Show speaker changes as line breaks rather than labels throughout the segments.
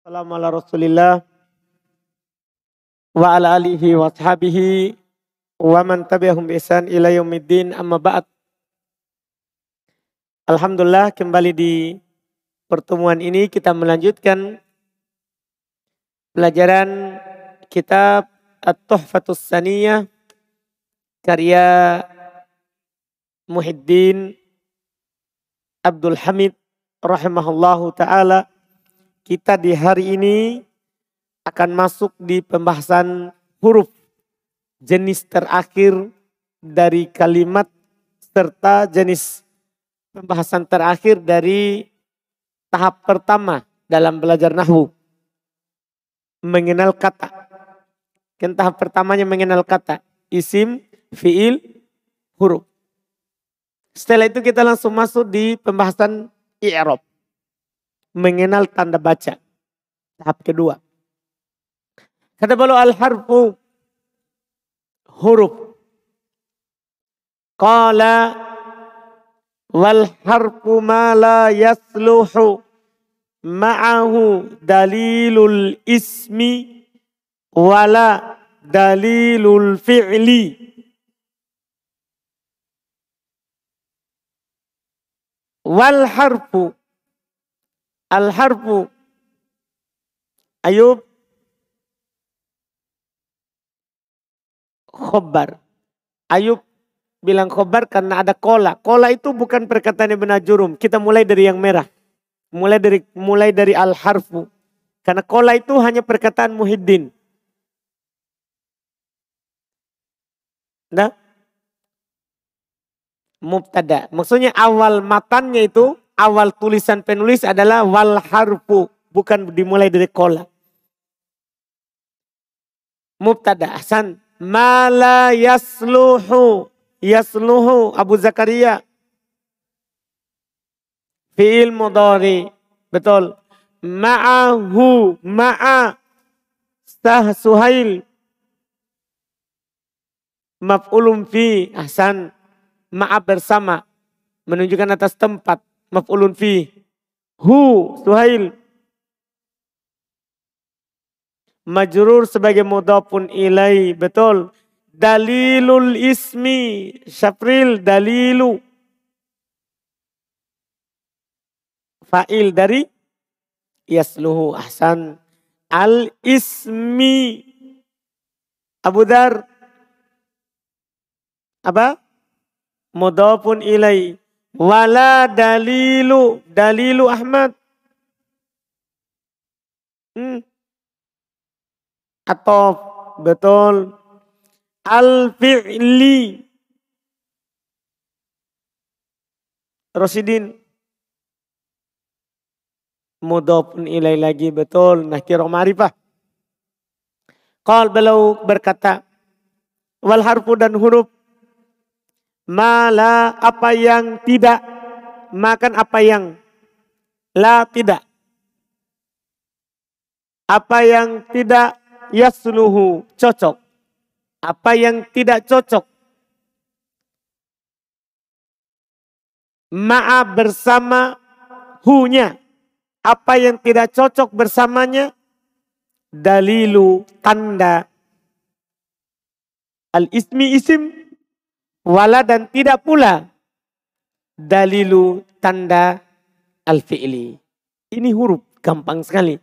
Assalamu ala rasulillah wa ala alihi wa sahabihi wa man tabi'ahum bi ihsan ila yaumiddin amma ba'd. Alhamdulillah kembali di pertemuan ini kita melanjutkan pelajaran kitab At-Tuhfatus Saniyah karya Muhiddin Abdul Hamid rahimahullahu taala kita di hari ini akan masuk di pembahasan huruf jenis terakhir dari kalimat serta jenis pembahasan terakhir dari tahap pertama dalam belajar nahwu. Mengenal kata. Kan tahap pertamanya mengenal kata. Isim, fiil, huruf. Setelah itu kita langsung masuk di pembahasan i'rab mengenal tanda baca. Tahap kedua. Kata beliau al-harfu huruf. Qala wal harfu ma la yasluhu ma'ahu dalilul ismi wala dalilul fi'li. Wal harfu Al-harfu. Ayub. Khobar. Ayub bilang khobar karena ada kola. Kola itu bukan perkataan Ibn Jurum. Kita mulai dari yang merah. Mulai dari mulai dari al-harfu. Karena kola itu hanya perkataan Muhyiddin. Nah, mubtada. Maksudnya awal matannya itu awal tulisan penulis adalah wal harfu, bukan dimulai dari kola. Mubtada ahsan. Mala yasluhu. Yasluhu Abu Zakaria. Fi'il mudari. Betul. Ma'ahu. Ma'a. Sah Suhail. Maf'ulum fi. Ahsan. Ma'a bersama. Menunjukkan atas tempat maf'ulun fi. Hu Suhail. Majrur sebagai mudhafun ilai. Betul. Dalilul ismi. Syafril dalilu. Fa'il dari yasluhu ahsan. Al ismi. Abu Dar. Apa? Mudhafun ilai. Wala dalilu. Dalilu Ahmad. Hmm. Atau betul. Al-fi'li. Rosidin. Mudhafun ilai lagi betul. Nakir ma'rifah. Qal beliau berkata. Wal harfu dan huruf Mala apa yang tidak. Makan apa yang la tidak. Apa yang tidak yasluhu cocok. Apa yang tidak cocok. Ma'a bersama hunya. Apa yang tidak cocok bersamanya. Dalilu tanda. Al-ismi isim Wala dan tidak pula dalilu tanda al-fi'li. Ini huruf, gampang sekali.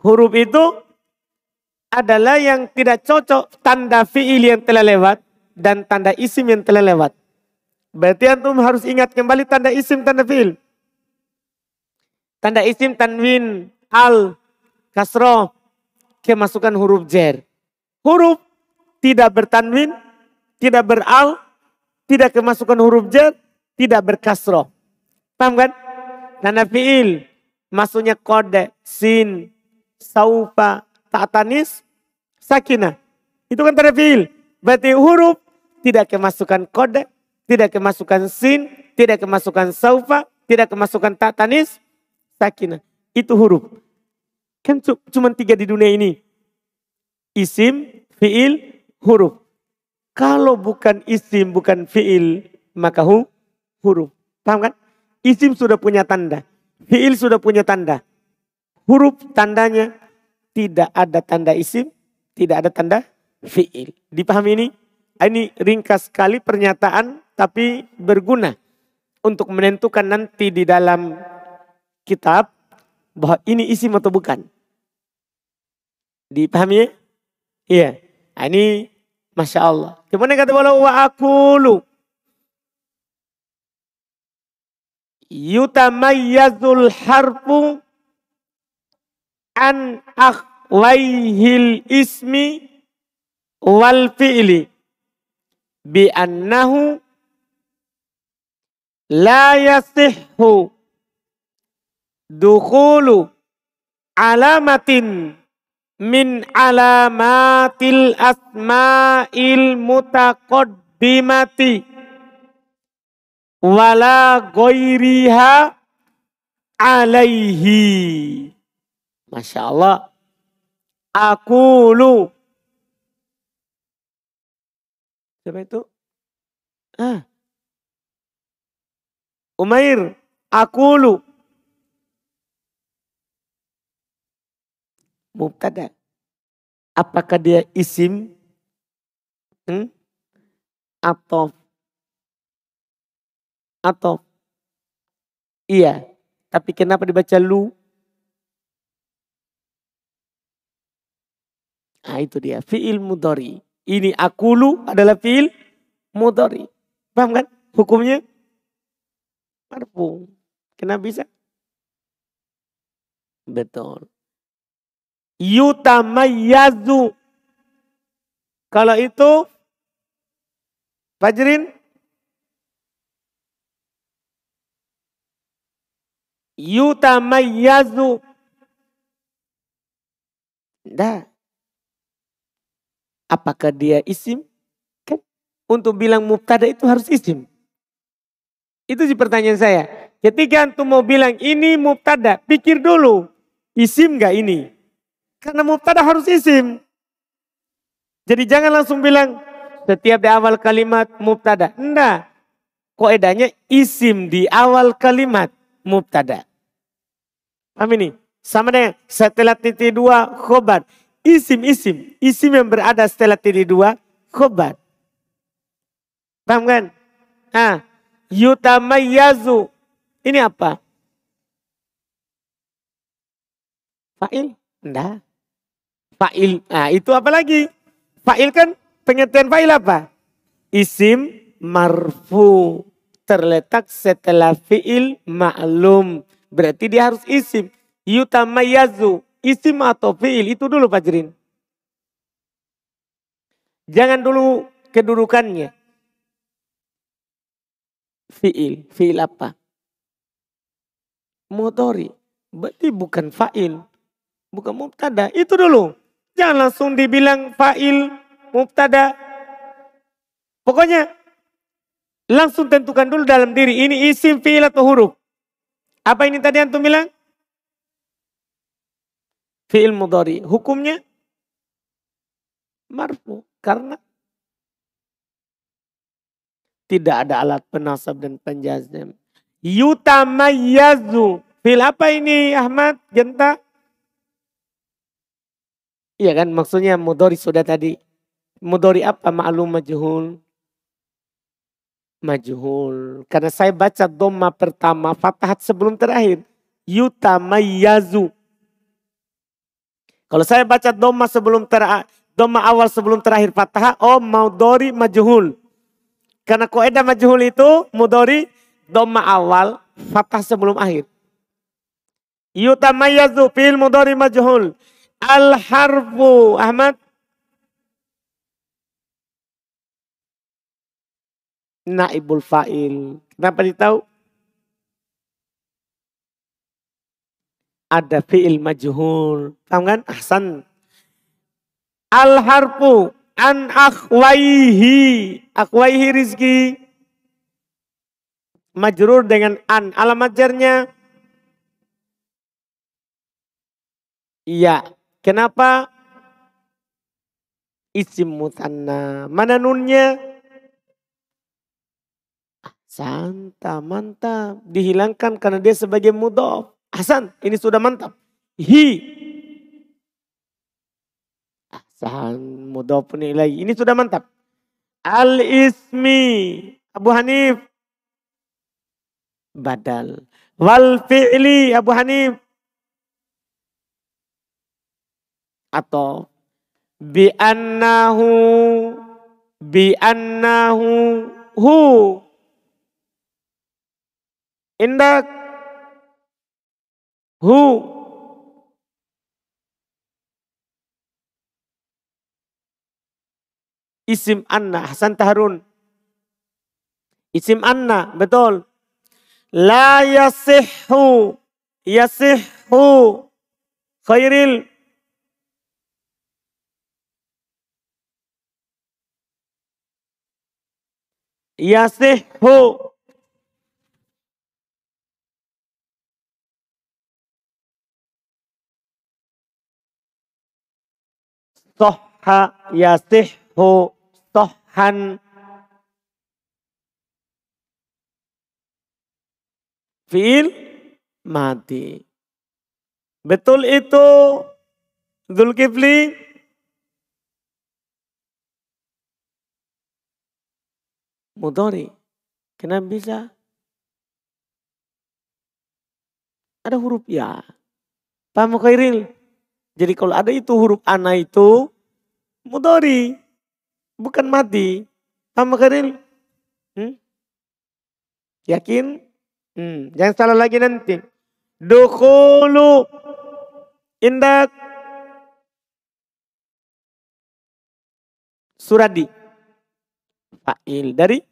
Huruf itu adalah yang tidak cocok tanda fi'il yang telah lewat dan tanda isim yang telah lewat. Berarti antum harus ingat kembali tanda isim, tanda fi'il. Tanda isim tanwin, al, kasroh, kemasukan huruf jer. Huruf tidak bertanwin, tidak beral, tidak kemasukan huruf jar, tidak berkasroh. Paham kan? Tanda fi'il, maksudnya kode, sin, saufa, ta'tanis, sakinah. Itu kan tanda fi'il. Berarti huruf tidak kemasukan kode, tidak kemasukan sin, tidak kemasukan saufa, tidak kemasukan ta'tanis, sakinah. Itu huruf. Kan cuma tiga di dunia ini. Isim, fi'il, huruf. Kalau bukan isim, bukan fiil, maka hu, huruf. Paham kan? Isim sudah punya tanda. Fiil sudah punya tanda. huruf tandanya tidak ada tanda isim, tidak ada tanda fi'il. Dipahami ini? Ini ringkas sekali pernyataan tapi berguna untuk menentukan nanti di dalam kitab bahwa ini isim atau bukan. Dipahami ya? Iya. Nah, ini Masya Allah. Kemudian kata Allah wa akulu. Yutamayyazul harfu an akhwaihil ismi wal fi'li bi annahu la yasihhu dukhulu alamatin min alamatil asma'il mutaqaddimati wala ghairiha alaihi. Masya Allah. Aku lu. Siapa itu? Ah. Umair. Aku lu. Mubtada. Apakah dia isim? Hmm? Atau atau iya, tapi kenapa dibaca lu? Nah itu dia, fi'il mudori. Ini akulu adalah fi'il mudori. Paham kan hukumnya? Marfu. Kenapa bisa? Betul. Yutamayyazu. Kalau itu Fajrin yutamayyazu. Dah. Apakah dia isim? Kan untuk bilang mubtada itu harus isim. Itu sih pertanyaan saya. Ketika antum mau bilang ini mubtada, pikir dulu. Isim gak ini? Karena mubtada harus isim. Jadi jangan langsung bilang setiap di awal kalimat mubtada. Enggak. Koedanya isim di awal kalimat mubtada. Paham ini? Sama dengan setelah titik dua khobar. Isim, isim. Isim yang berada setelah titik dua khobar. Paham kan? Ah, yutamayyazu. Ini apa? Fa'il? Enggak. Fa'il. Nah itu apa lagi? Fa'il kan pengertian fa'il apa? Isim marfu. Terletak setelah fi'il ma'lum. Berarti dia harus isim. Yutamayazu. Isim atau fi'il. Itu dulu Pak Jerin. Jangan dulu kedudukannya. Fi'il. Fi'il apa? Motori. Berarti bukan fa'il. Bukan mubtada. Itu dulu. Jangan langsung dibilang fa'il, mubtada. Pokoknya langsung tentukan dulu dalam diri. Ini isim, fi'il atau huruf. Apa ini tadi antum bilang? Fi'il mudhari. Hukumnya marfu. Karena tidak ada alat penasab dan penjazm. Yutamayyazu. Fil apa ini Ahmad? Genta? Iya kan maksudnya mudhari sudah tadi. Mudhari apa? Ma'lum majhul majhul. Karena saya baca doma pertama fatahat sebelum terakhir. Yutamayyazu. Kalau saya baca doma sebelum terakhir, doma awal sebelum terakhir fathah, oh maudori majhul. Karena koedah majhul itu mudori doma awal fathah sebelum akhir. Yutamayyazu fil mudori majhul. Al harfu Ahmad naibul fa'il. Kenapa ditahu? Ada fi'il majhul. Tahu kan? Ahsan. Al harfu an akhwaihi. Akhwaihi rizki. Majrur dengan an. Alamat jarnya. Iya. Kenapa? Isim mutanna. Mana nunnya? Santa, mantap. Dihilangkan karena dia sebagai mudof. Hasan, ini sudah mantap. hi. Ahsan mudhafun ilaih. Ini sudah mantap. Al-ismi. Abu Hanif. Badal. Wal fi'li Abu Hanif. Atau bi annahu bi annahu hu. Indak hu. Isim anna Hasan Taharun. Isim anna betul. La yasihhu yasihhu khairil yasihhu sohha yasihhu sohhan fiil mati. Betul itu Zulkifli? Mudori. Kenapa bisa? Ada huruf ya. Paham Khairil? Jadi kalau ada itu huruf ana itu mudori. Bukan mati. Paham Khairil? Hmm? Yakin? Hmm. Jangan salah lagi nanti. Dukhulu. Indak. Suradi. Fa'il dari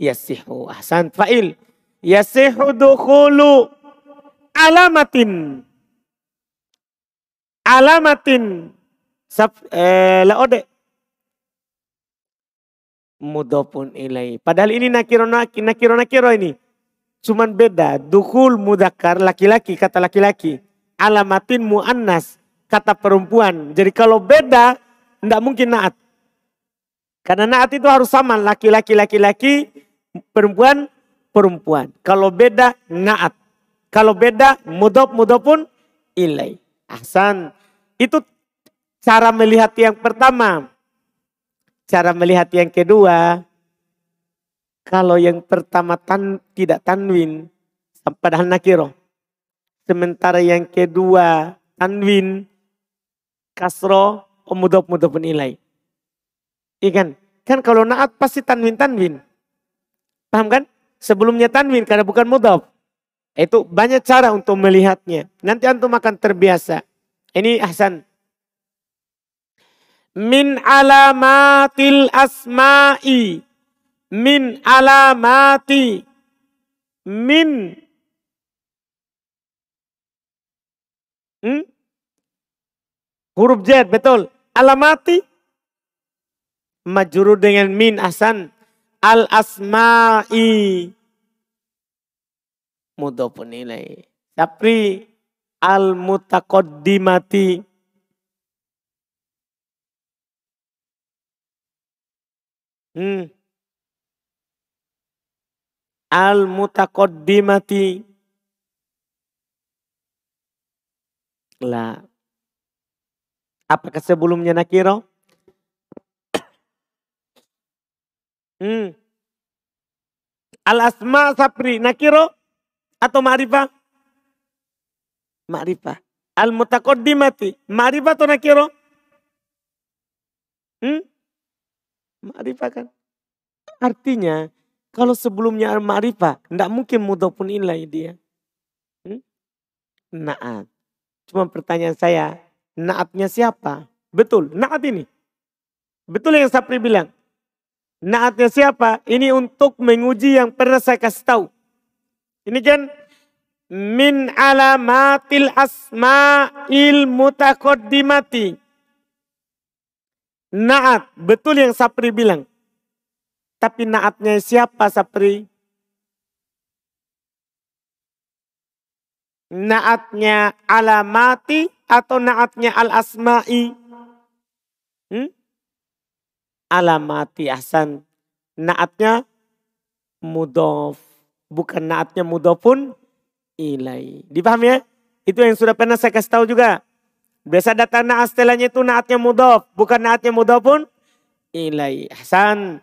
Yasihu. Ahsan. Fa'il. Yasihu dukhulu alamatin. Alamatin. Sab, eh, laode. Mudopun ilai. Padahal ini nakiro nakiro nakiro ini. Cuman beda. Dukhul mudakar laki-laki kata laki-laki. Alamatin muannas kata perempuan. Jadi kalau beda tidak mungkin naat. Karena naat itu harus sama laki-laki laki-laki perempuan, perempuan. Kalau beda, naat. Kalau beda, mudop, pun ilai. Ahsan. Itu cara melihat yang pertama. Cara melihat yang kedua, kalau yang pertama tan, tidak tanwin, padahal nakiro. Sementara yang kedua tanwin, kasro, mudop, pun ilai. Ikan, kan kalau naat pasti tanwin, tanwin. Paham kan? Sebelumnya tanwin karena bukan mudhaf. Itu banyak cara untuk melihatnya. Nanti antum akan terbiasa. Ini Ahsan. Min alamatil asma'i. Min alamati. Min. Hmm? Huruf Z, betul. Alamati. Majuru dengan min Ahsan al asma'i mudhofun ilaih. Tapi al mutaqaddimati hmm. al mutaqaddimati lah apakah sebelumnya nakiro Hmm. Al asma sapri nakiro atau ma'rifah? Ma'rifah. Al mutaqaddimati ma'rifah atau nakiro? Hmm? Ma'rifah kan? Artinya kalau sebelumnya al ma'rifah tidak mungkin mudhafun ilai dia. Hmm? Naat. Cuma pertanyaan saya, naatnya siapa? Betul, naat ini. Betul yang Sapri bilang. Naatnya siapa? Ini untuk menguji yang pernah saya kasih tahu. Ini kan min alamatil asma'il mutaqaddimati. Naat, betul yang Sapri bilang. Tapi naatnya siapa Sapri? Naatnya alamati atau naatnya al-asma'i? Hmm? Alamati ahsan. Naatnya mudof. Bukan naatnya mudofun ilai. Dipahami ya? Itu yang sudah pernah saya kasih tahu juga. Biasa data naat setelahnya itu naatnya mudof. Bukan naatnya mudof pun ilai. Hasan.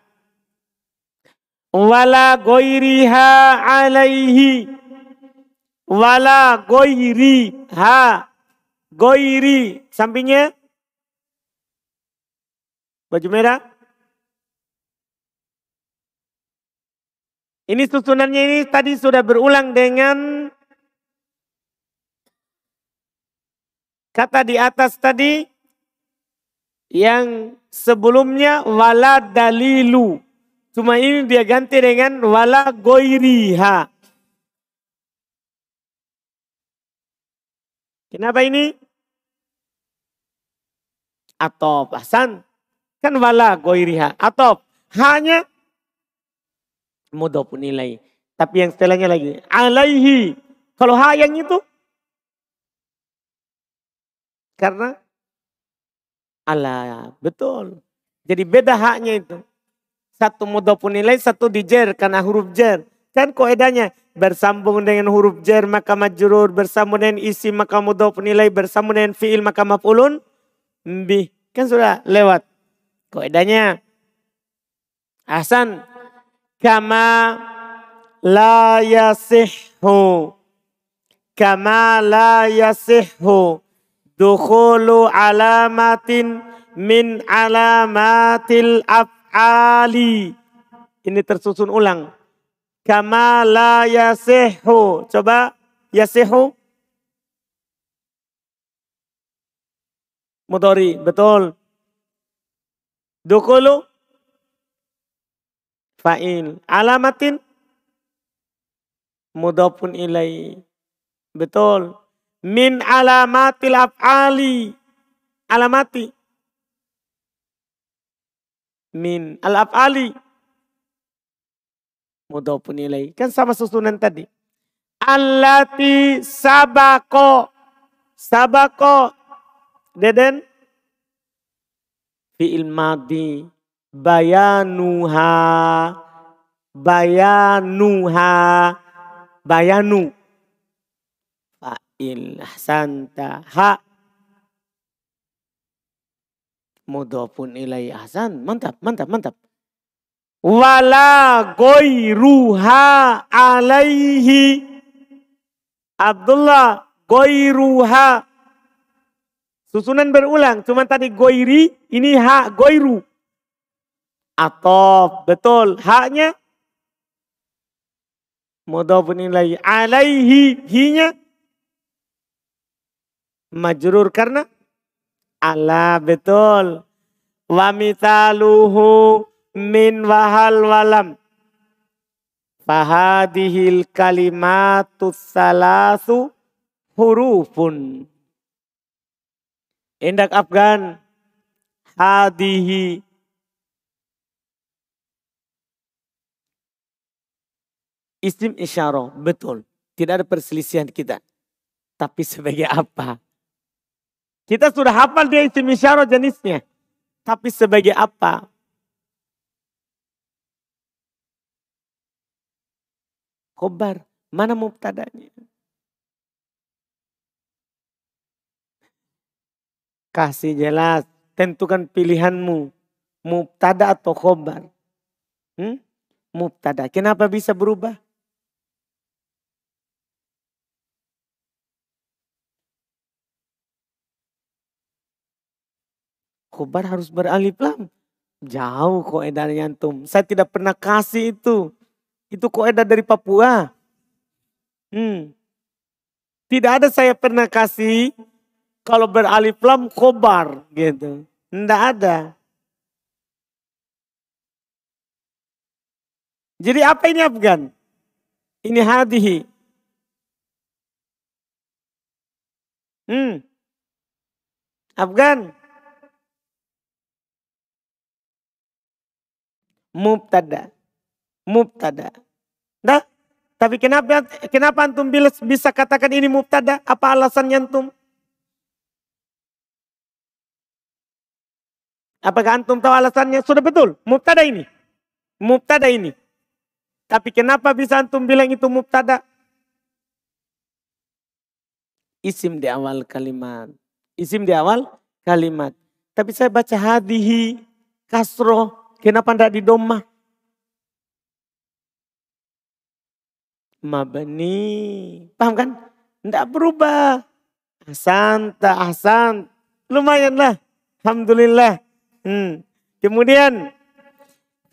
Wala goiriha alaihi. Wala goiriha. Goiri. Sampingnya. Baju merah. Ini susunannya ini tadi sudah berulang dengan kata di atas tadi yang sebelumnya wala dalilu. Cuma ini dia ganti dengan wala goiriha. Kenapa ini? Atau pasan. Kan wala goiriha. Atau hanya mudhof nilai. Tapi yang setelahnya lagi alaihi. Kalau ha yang itu karena Allah betul. Jadi beda haknya itu. Satu mudhof nilai, satu dijer karena huruf jer. Kan koedanya bersambung dengan huruf jer maka majrur, bersambung dengan isi maka mudhof nilai, bersambung dengan fiil maka maf'ulun bih. Kan sudah lewat. Koedanya Hasan kama la yasihhu kama la yasihhu dukhulu alamatin min alamatil af'ali ini tersusun ulang. kama la yasihhu coba. yasihhu mudhari betul. dukhulu fa'il. Alamatin mudhafun ilai. Betul. Min alamatil af'ali. Alamati. Min al-af'ali. Mudhafun ilai. Kan sama susunan tadi. Allati sabako. Sabako. Deden. Fi'il madi bayanuha. Bayanuha. Bayanu. Fa'il ahsanta. Ha. Mudhafun ilai ahsan. Mantap mantap mantap. Wala goiruha alaihi. Abdullah goiruha. Susunan berulang cuma tadi goiri ini ha goiru Atof, betul. Haknya mudhafun ilaihi. Alaihi, hinya majrur karena ala betul. Wa mitaluhu min wahal walam. Fahadihil kalimatus salasu hurufun. Indak Afgan. Hadihi Isim isyarah, betul. Tidak ada perselisihan kita. Tapi sebagai apa? Kita sudah hafal dia isim isyarah jenisnya. Tapi sebagai apa? Kobar, mana mubtadanya? Kasih jelas, tentukan pilihanmu. Mubtada atau khobar. Hmm? Mubtada. Kenapa bisa berubah? Khobar harus beralif lam. Jauh kok edarnya antum. Saya tidak pernah kasih itu. Itu kok edar dari Papua. Hmm. Tidak ada saya pernah kasih kalau beralif lam khobar gitu. Tidak ada. Jadi apa ini Afgan? Ini hadihi. Hmm. Afgan. Mubtada. Mubtada. Dah? Tapi kenapa kenapa antum bisa katakan ini mubtada? Apa alasannya antum? Apakah antum tahu alasannya? Sudah betul, mubtada ini. Mubtada ini. Tapi kenapa bisa antum bilang itu mubtada? Isim di awal kalimat. Isim di awal kalimat. Tapi saya baca hadihi, kasro. Kenapa tidak di domah? Mabani. Paham kan? Tidak berubah. Hasan, tak Hasan. Lumayan lah. Alhamdulillah. Hmm. Kemudian.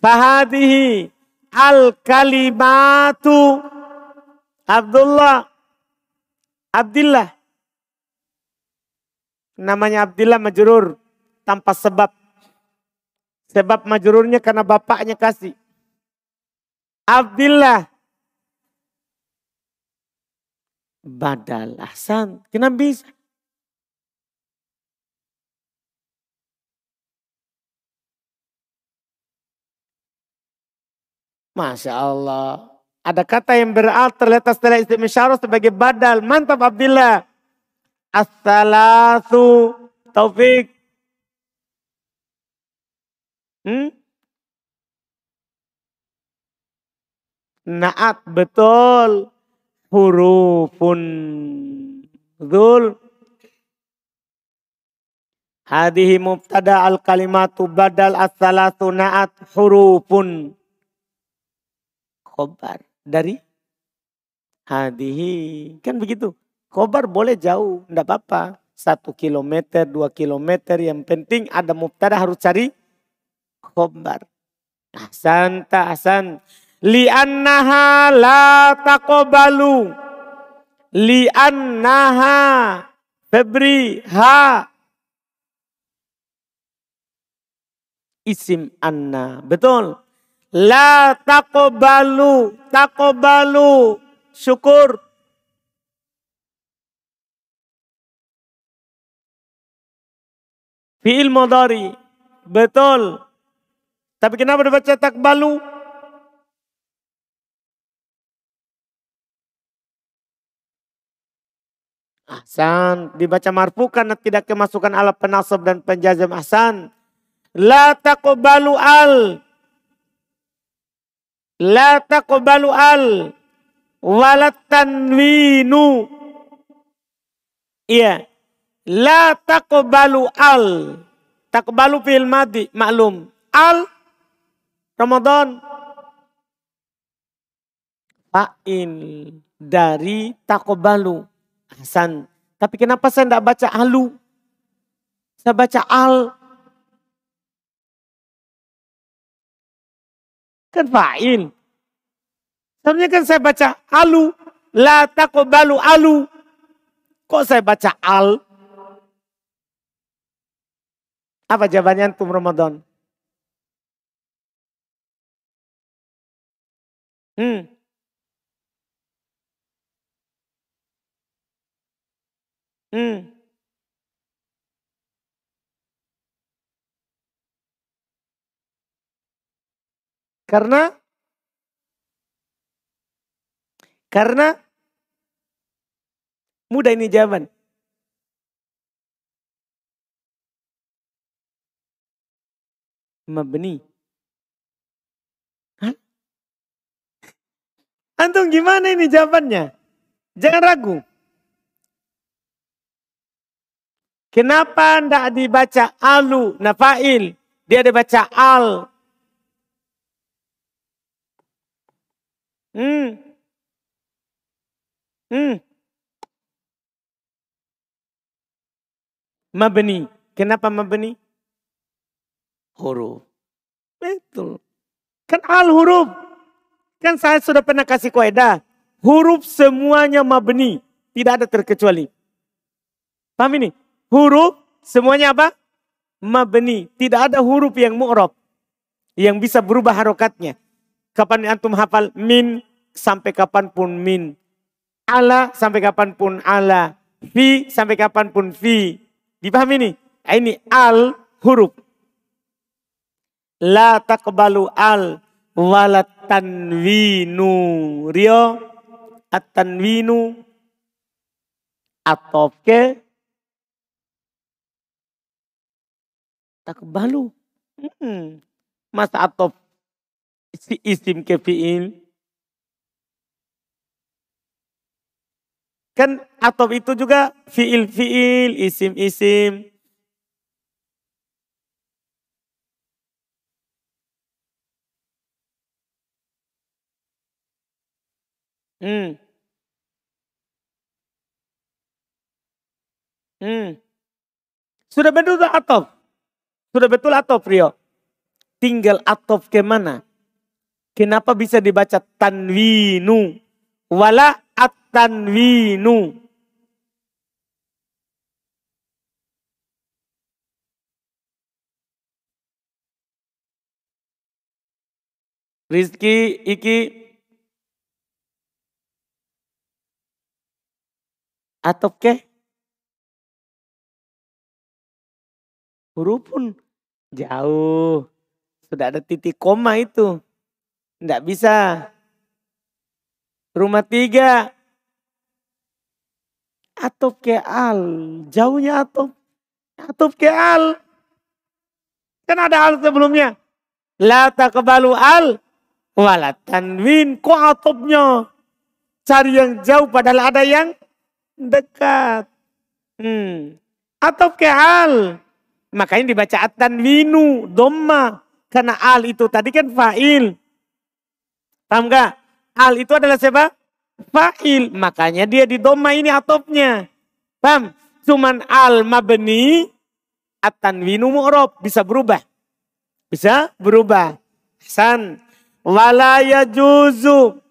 Fahadihi al kalimatu Abdullah. Abdullah. Namanya Abdullah majrur tanpa sebab. Sebab majrurnya karena bapaknya kasih. Abdullah. Badal Hasan. Kenapa bisa? Masya Allah. Ada kata yang beral terletak setelah istimewa sebagai badal. Mantap Abdullah. As-salatu taufik. Hmm? Naat betul. Hurufun. Zul. Hadihi mubtada al kalimatu badal as-salatu naat hurufun. Khobar dari hadihi. Kan begitu. Khobar boleh jauh, enggak apa-apa. Satu kilometer, dua kilometer. Yang penting ada mubtada harus cari khobar. Ahsan ahsan. Li'annaha la takobalu. Li'annaha. Febri ha. Isim anna. Betul. La takobalu, takobalu, syukur. Fi'il modari, betul. Tapi kenapa dibaca takbalu? Ahsan, dibaca marfu karena tidak kemasukan alat penasab dan penjazam ahsan. La takobalu al, La taqbalu al walat tanwinu. Iya. La taqbalu al. Taqbalu fil madi maklum. Al Ramadan. Fa'il dari taqbalu. Hasan. Tapi kenapa saya tidak baca alu? Saya baca al. Kan fa'il. Sebenarnya kan saya baca alu. La takobalu alu. Kok saya baca al? Apa jawabannya antum Ramadan? Hmm. Hmm. Karena karena mudah ini jawaban. Mabni. Antum gimana ini jawabannya? Jangan ragu. Kenapa tidak dibaca alu, nafail? Dia dibaca al, Hmm. Hmm. Mabni. Kenapa mabni? Huruf. Betul. Kan al huruf. Kan saya sudah pernah kasih kaidah. Huruf semuanya mabni. Tidak ada terkecuali. Paham ini? Huruf semuanya apa? Mabni. Tidak ada huruf yang mu'rob. Yang bisa berubah harokatnya. Kapan antum hafal min sampai kapan pun min. Ala sampai kapan pun ala. Fi sampai kapan pun fi. Dipahami ini? Ah, ini al huruf. La takbalu al walat tanwinu. Rio at tanwinu atau ke takbalu. Hmm. Mas atof si isim ke fi'il Kan atop itu juga fiil-fiil, isim-isim. Hmm. Hmm. Sudah betul atop. Sudah betul atop Rio. Tinggal atop ke mana? Kenapa bisa dibaca tanwinu? Wala at-tanwinu. Rizki, Iki, atau ke huruf pun jauh. Sudah ada titik koma itu. Tidak bisa. Rumah tiga. Atop ke al. Jauhnya atop. Atop ke al. Kan ada al sebelumnya. La kebalu al. Wala tanwin. Kok atopnya? Cari yang jauh padahal ada yang dekat. Hmm. Atau ke al. Makanya dibaca atan winu, domma. Karena al itu tadi kan fa'il. Paham gak? Al itu adalah siapa? Fa'il. Makanya dia di domma ini atopnya. Paham? Cuman al mabni atan winu mu'rob. Bisa berubah. Bisa berubah. San. Wala ya juzu.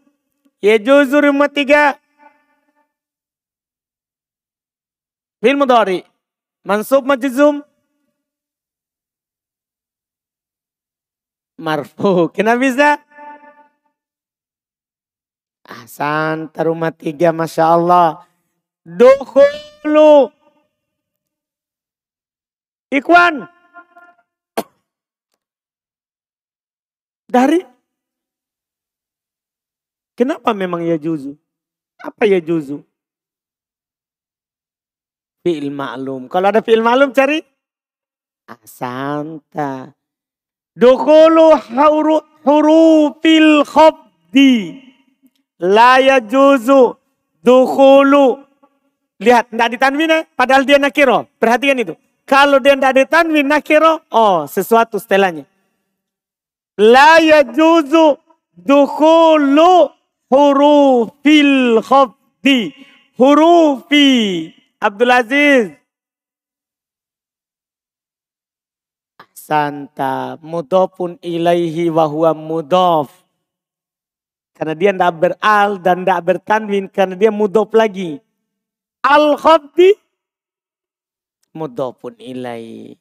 Ya juzu rumah tiga. Fi'il mudhari. Mansub majzum. Marfu. Kenapa bisa? Ahsan. Terumah tiga. Masya Allah. Dukhulu. Ikhwan. Dari. Kenapa memang ya juzu? Apa ya juzu? Fi'il ma'lum. Kalau ada fi'il ma'lum cari asanta. Dukulu huru, hurufil khobdi. La yajuzu dukulu. Lihat, tidak ditanwin ya, padahal dia nakiro. Perhatikan itu. Kalau dia tidak ditanwin nakiro, oh sesuatu setelahnya. La yajuzu dukulu hurufil khobdi. Hurufi Abdul Aziz. Santa mudofun ilaihi wa huwa mudof. Karena dia tidak beral dan tidak bertanwin karena dia mudof lagi. Al khabdi mudofun ilaihi.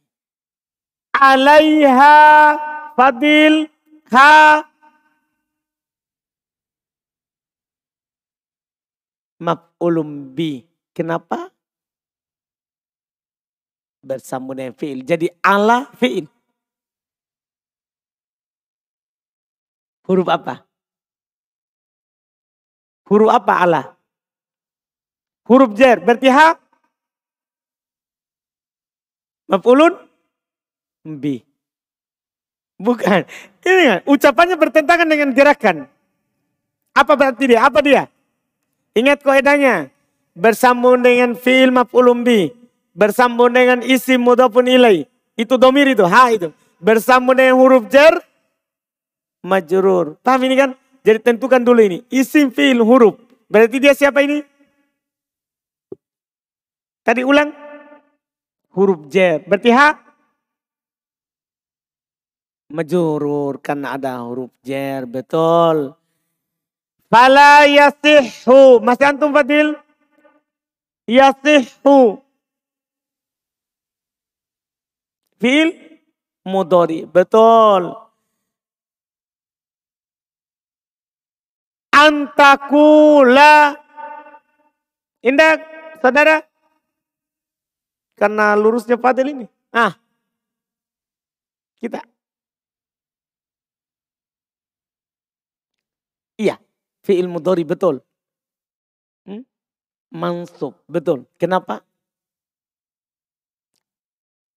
Alaiha fadil ha maf'ulum bi. Kenapa? Bersambung dengan fi'il. Jadi ala fi'il. Huruf apa? Huruf apa ala? Huruf jer. Berarti ha? Maf'ulun? Bi. Bukan. Ini kan, ucapannya bertentangan dengan gerakan. Apa berarti dia? Apa dia? Ingat kaidahnya. Bersambung dengan fi'il maf'ulun bi bersambung dengan isim mudhafun ilai. Itu domir itu, ha itu. Bersambung dengan huruf jar, majrur. Paham ini kan? Jadi tentukan dulu ini. Isim fiil huruf. Berarti dia siapa ini? Tadi ulang. Huruf jar. Berarti ha? Majurur. Karena ada huruf jar. Betul. Fala yasihhu. Masih antum Fadil? Yasihhu. Fil mudori. Betul. Antakula. Indah, saudara. Karena lurusnya Fadil ini. Ah. Kita. Iya. Fi'il mudori betul. Hmm? Mansub. Betul. Kenapa?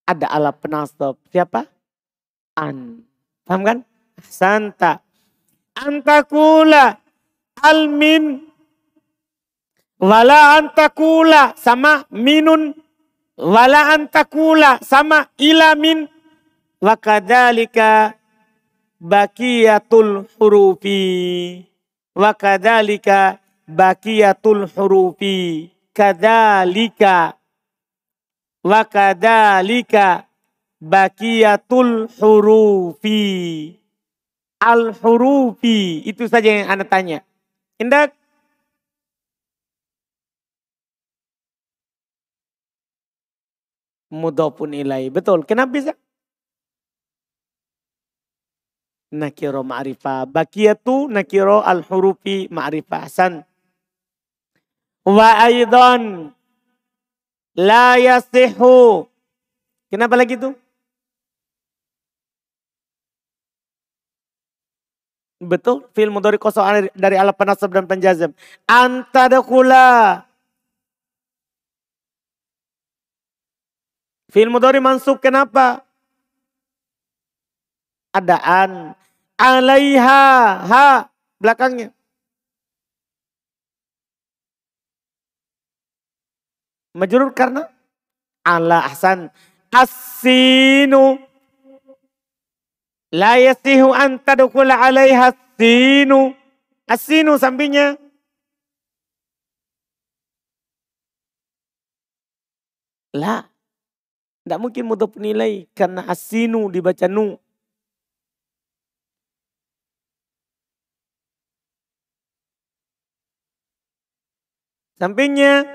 Ada ala penasab. Siapa? An. Paham kan? Santa. Antakula almin Wala antakula sama minun. Wala antakula sama ilamin. Wa kadalika bakiyatul hurufi. Wa kadalika bakiyatul hurufi. Kadalika. Wa kadalika bakiyatul hurufi. Al hurufi. Itu saja yang anda tanya. Indah mudhafun ilai. Betul. Kenapa bisa? Nakiro ma'rifah. Bakiyatu nakiro al-hurufi ma'rifah. Hasan. Wa aidan la yasihu. Kenapa lagi itu? Betul, fil mudhari kosong dari ala penasab dan penjazam. Antadakula Fi'il mudhari mansub kenapa? Adaan. Alaiha. Ha. Belakangnya. Majrur karena ala ahsan. As-sinu. La yasihu an tadukula alaiha as-sinu. As-sinu sampingnya. La. Tidak mungkin mudhaf nilai karena asinu dibaca nu. Sampingnya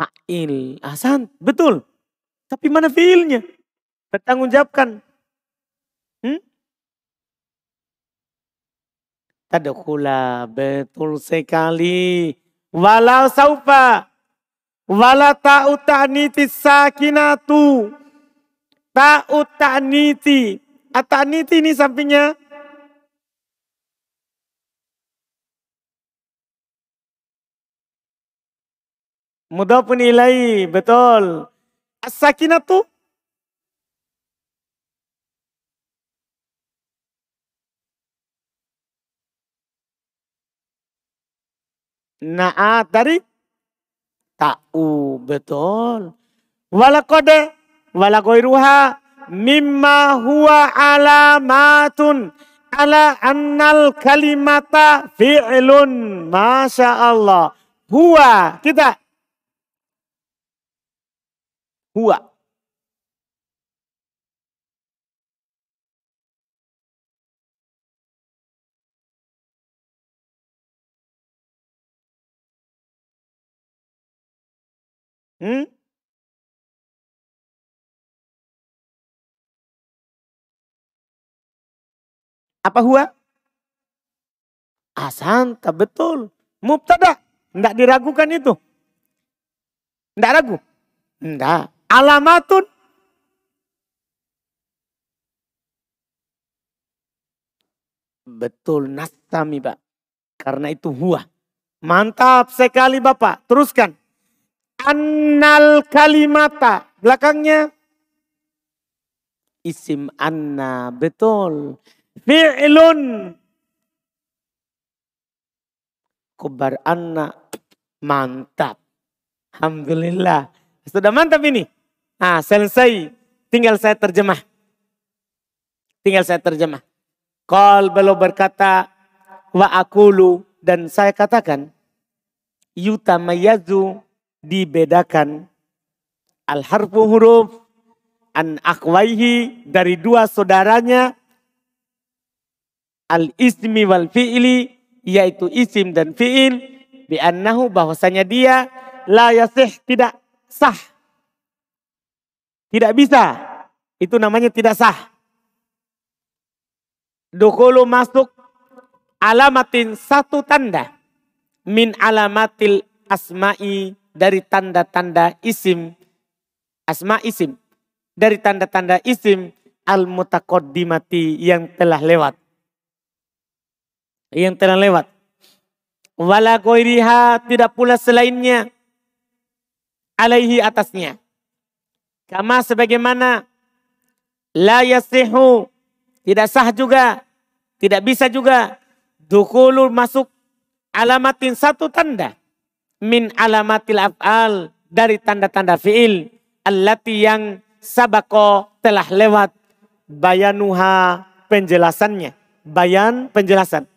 fa'il. Hasan, betul. Tapi mana fiilnya? Bertanggungjawabkan. Hmm? Tadkhula betul sekali. Walau saufa. Wala ta'u ta'niti sakinatu. Ta'u ta'niti. At-ta'niti ini sampingnya. Mudhafun ilai. Betul. As-sakinatu Naat dari ta'u. Betul. Walakode. Walakoiruha. Mimma huwa alamatun. Ala annal kalimata fi'lun. Masya Allah. Huwa. Kita. Huwa. Hmm? Apa huwa? Asanta, betul. Mubtada. Tidak diragukan itu. Tidak ragu. Tidak. Alamatun. Betul, nasami Pak. Karena itu huwa. Mantap sekali Bapak. Teruskan annal kalimata. Belakangnya isim anna. Betul. Fi'lun. Kubar anna. Mantap. Alhamdulillah. Sudah mantap ini. Nah selesai. Tinggal saya terjemah. Tinggal saya terjemah. Kal belum berkata wa akulu dan saya katakan yutamayazu dibedakan al harfu huruf an akwaihi dari dua saudaranya al ismi wal fi'li yaitu isim dan fi'il bi annahu bahwasanya dia la yasih tidak sah tidak bisa itu namanya tidak sah Dukulu masuk alamatin satu tanda min alamatil asma'i dari tanda-tanda isim, asma isim, dari tanda-tanda isim al-mutaqaddimati yang telah lewat. Yang telah lewat. Wala tidak pula selainnya. Alaihi atasnya. Kama sebagaimana la yasihu tidak sah juga Tidak bisa juga dukulul masuk alamatin satu tanda. Min alamatil af'al dari tanda-tanda fi'il. Allati yang sabako telah lewat bayanuha penjelasannya. Bayan penjelasan.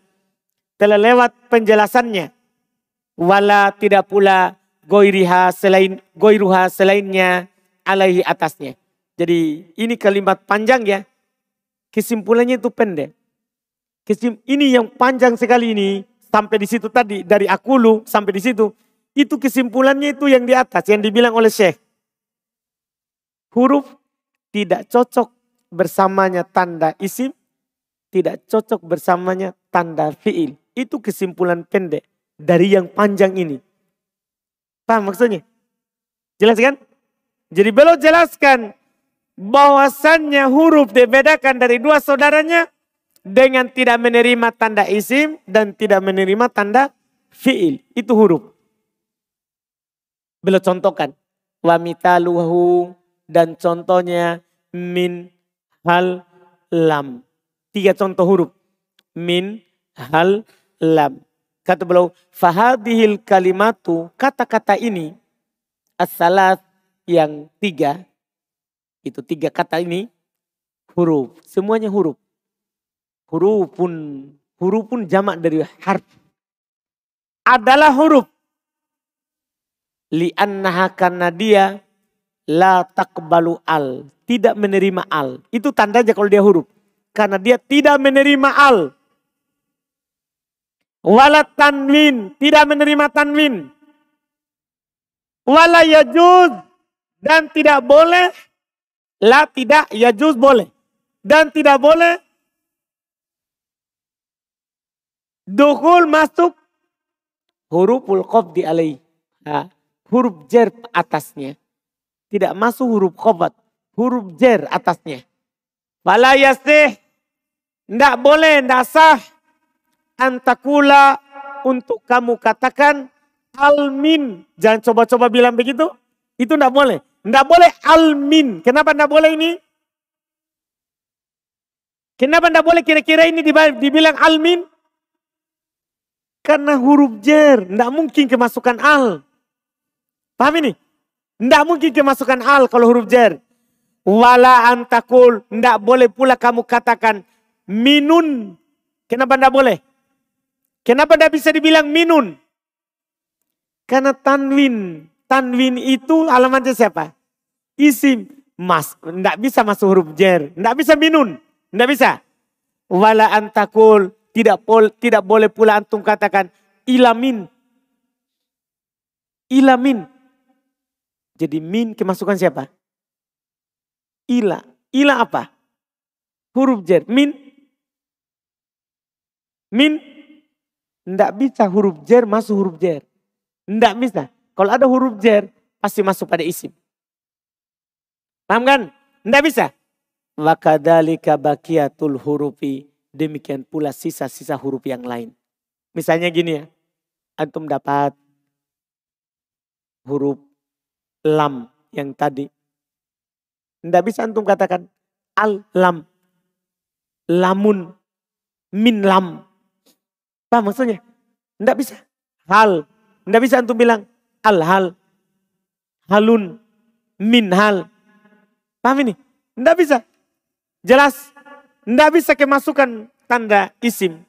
Telah lewat penjelasannya. Wala tidak pula goiriha selain goiruha selainnya alaihi atasnya. Jadi ini kalimat panjang ya. Kesimpulannya itu pendek. Kesim, ini yang panjang sekali ini sampai di situ tadi dari akulu sampai di situ itu kesimpulannya itu yang di atas yang dibilang oleh Syekh. Huruf tidak cocok bersamanya tanda isim, tidak cocok bersamanya tanda fiil. Itu kesimpulan pendek dari yang panjang ini. Paham maksudnya? Jelas kan? Jadi beliau jelaskan bahwasannya huruf dibedakan dari dua saudaranya dengan tidak menerima tanda isim dan tidak menerima tanda fiil. Itu huruf. Beliau contohkan. Wa mitaluhu dan contohnya min hal lam. Tiga contoh huruf. Min hal lam. Kata beliau, fahadihil kalimatu, kata-kata ini, as-salat yang tiga, itu tiga kata ini, huruf. Semuanya huruf. Huruf pun, huruf pun jamak dari harf. Adalah huruf li'annaha karena dia la takbalu al. Tidak menerima al. Itu tandanya kalau dia huruf. Karena dia tidak menerima al. Wala tanwin. Tidak menerima tanwin. Wala yajuz. Dan tidak boleh. La tidak yajuz boleh. Dan tidak boleh. Duhul masuk. Huruful qabdi alaih. Nah, huruf jer atasnya. Tidak masuk huruf khobat. Huruf jer atasnya. Bala yasih. Tidak boleh, tidak sah. Antakula untuk kamu katakan almin. Jangan coba-coba bilang begitu. Itu tidak boleh. Tidak boleh almin. Kenapa tidak boleh ini? Kenapa tidak boleh kira-kira ini dibilang almin? Karena huruf jer. Tidak mungkin kemasukan al. Paham ini? Tidak mungkin kemasukan al kalau huruf jer. Wala antakul. Tidak boleh pula kamu katakan minun. Kenapa tidak boleh? Kenapa tidak bisa dibilang minun? Karena tanwin. Tanwin itu alamatnya siapa? Isim. Mas. Tidak bisa masuk huruf jer. Tidak bisa minun. Tidak bisa. Wala antakul. Tidak, pol, tidak boleh pula antum katakan ilamin. Ilamin. Jadi min kemasukan siapa? Ila. Ila apa? Huruf jer. Min. Min. Tidak bisa huruf jer masuk huruf jer. Tidak bisa. Kalau ada huruf jer pasti masuk pada isim. Paham kan? Tidak bisa. Wakadalika bakiatul hurufi. Demikian pula sisa-sisa huruf yang lain. Misalnya gini ya. Antum dapat huruf lam yang tadi. Tidak bisa antum katakan al lam. Lamun. Min lam. Apa maksudnya? Tidak bisa. Hal. Tidak bisa antum bilang al hal. Halun. Min hal. Paham ini? Tidak bisa. Jelas. Tidak bisa kemasukan tanda isim.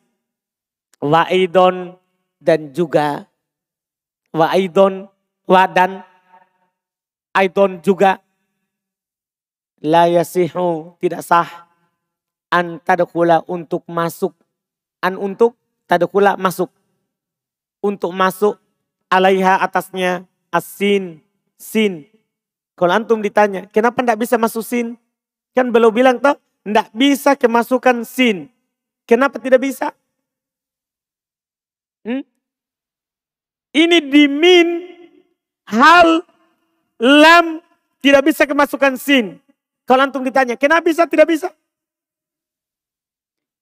Wa'idon dan juga wa'idon wadan Aidon juga la yasihu tidak sah an tadkhula untuk masuk an untuk tadkhula masuk untuk masuk alaiha atasnya asin sin kalau antum ditanya kenapa tidak bisa masuk sin kan belum bilang toh tidak bisa kemasukan sin kenapa tidak bisa hmm? ini dimin hal lam tidak bisa kemasukan sin. Kalau antum ditanya, kenapa bisa tidak bisa?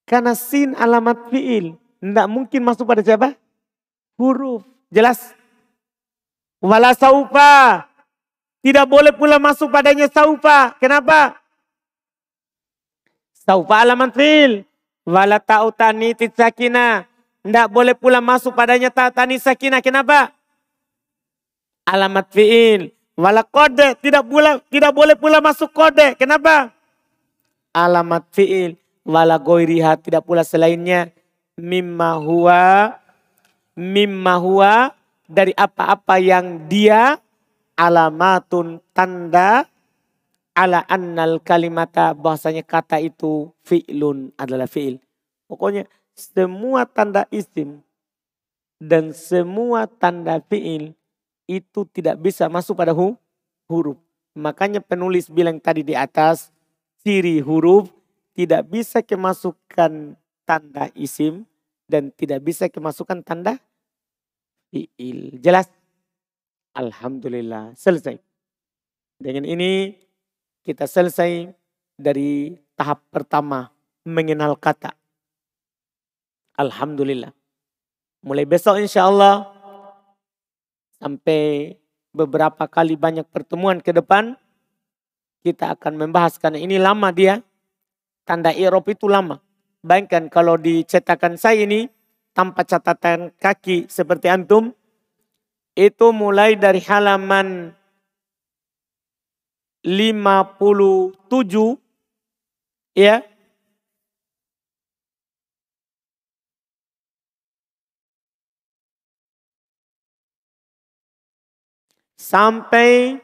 Karena sin alamat fiil. Tidak mungkin masuk pada siapa? Huruf. Jelas? Wala saupa. Tidak boleh pula masuk padanya saupa. Kenapa? Saupa alamat fiil. Wala ta'utani sakina. Tidak boleh pula masuk padanya ta'utani sakina. Kenapa? Alamat fi'il. Wala kode. Tidak, pula, tidak boleh pula masuk kode. Kenapa? Alamat fi'il. Wala goiriha. Tidak pula selainnya. Mimma huwa. Mimma huwa. Dari apa-apa yang dia alamatun tanda ala annal kalimata bahasanya kata itu fi'lun adalah fi'il. Pokoknya semua tanda isim dan semua tanda fi'il itu tidak bisa masuk pada hu, huruf. Makanya penulis bilang tadi di atas ciri huruf tidak bisa kemasukan tanda isim dan tidak bisa kemasukan tanda fi'il. Jelas? Alhamdulillah selesai. Dengan ini kita selesai dari tahap pertama mengenal kata. Alhamdulillah. Mulai besok insya Allah sampai beberapa kali banyak pertemuan ke depan kita akan membahas karena ini lama dia. Tanda Eropa itu lama. Bayangkan kalau dicetakan saya ini tanpa catatan kaki seperti antum itu mulai dari halaman 57 ya sampai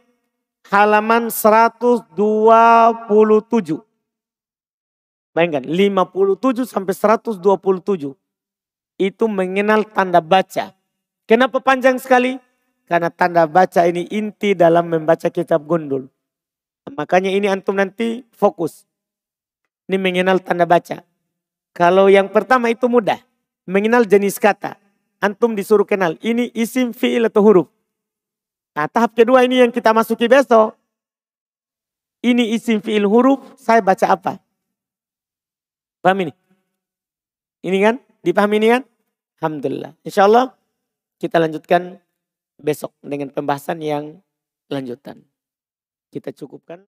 halaman 127. Bayangkan 57 sampai 127 itu mengenal tanda baca. Kenapa panjang sekali? Karena tanda baca ini inti dalam membaca kitab gundul. Makanya ini antum nanti fokus. Ini mengenal tanda baca. Kalau yang pertama itu mudah. Mengenal jenis kata. Antum disuruh kenal. Ini isim, fi'il atau huruf. Nah tahap kedua ini yang kita masuki besok. Ini isim, fi'il, huruf. Saya baca apa? Paham ini? Ini kan? Dipahami ini kan? Alhamdulillah. Insya Allah kita lanjutkan besok dengan pembahasan yang lanjutan kita cukupkan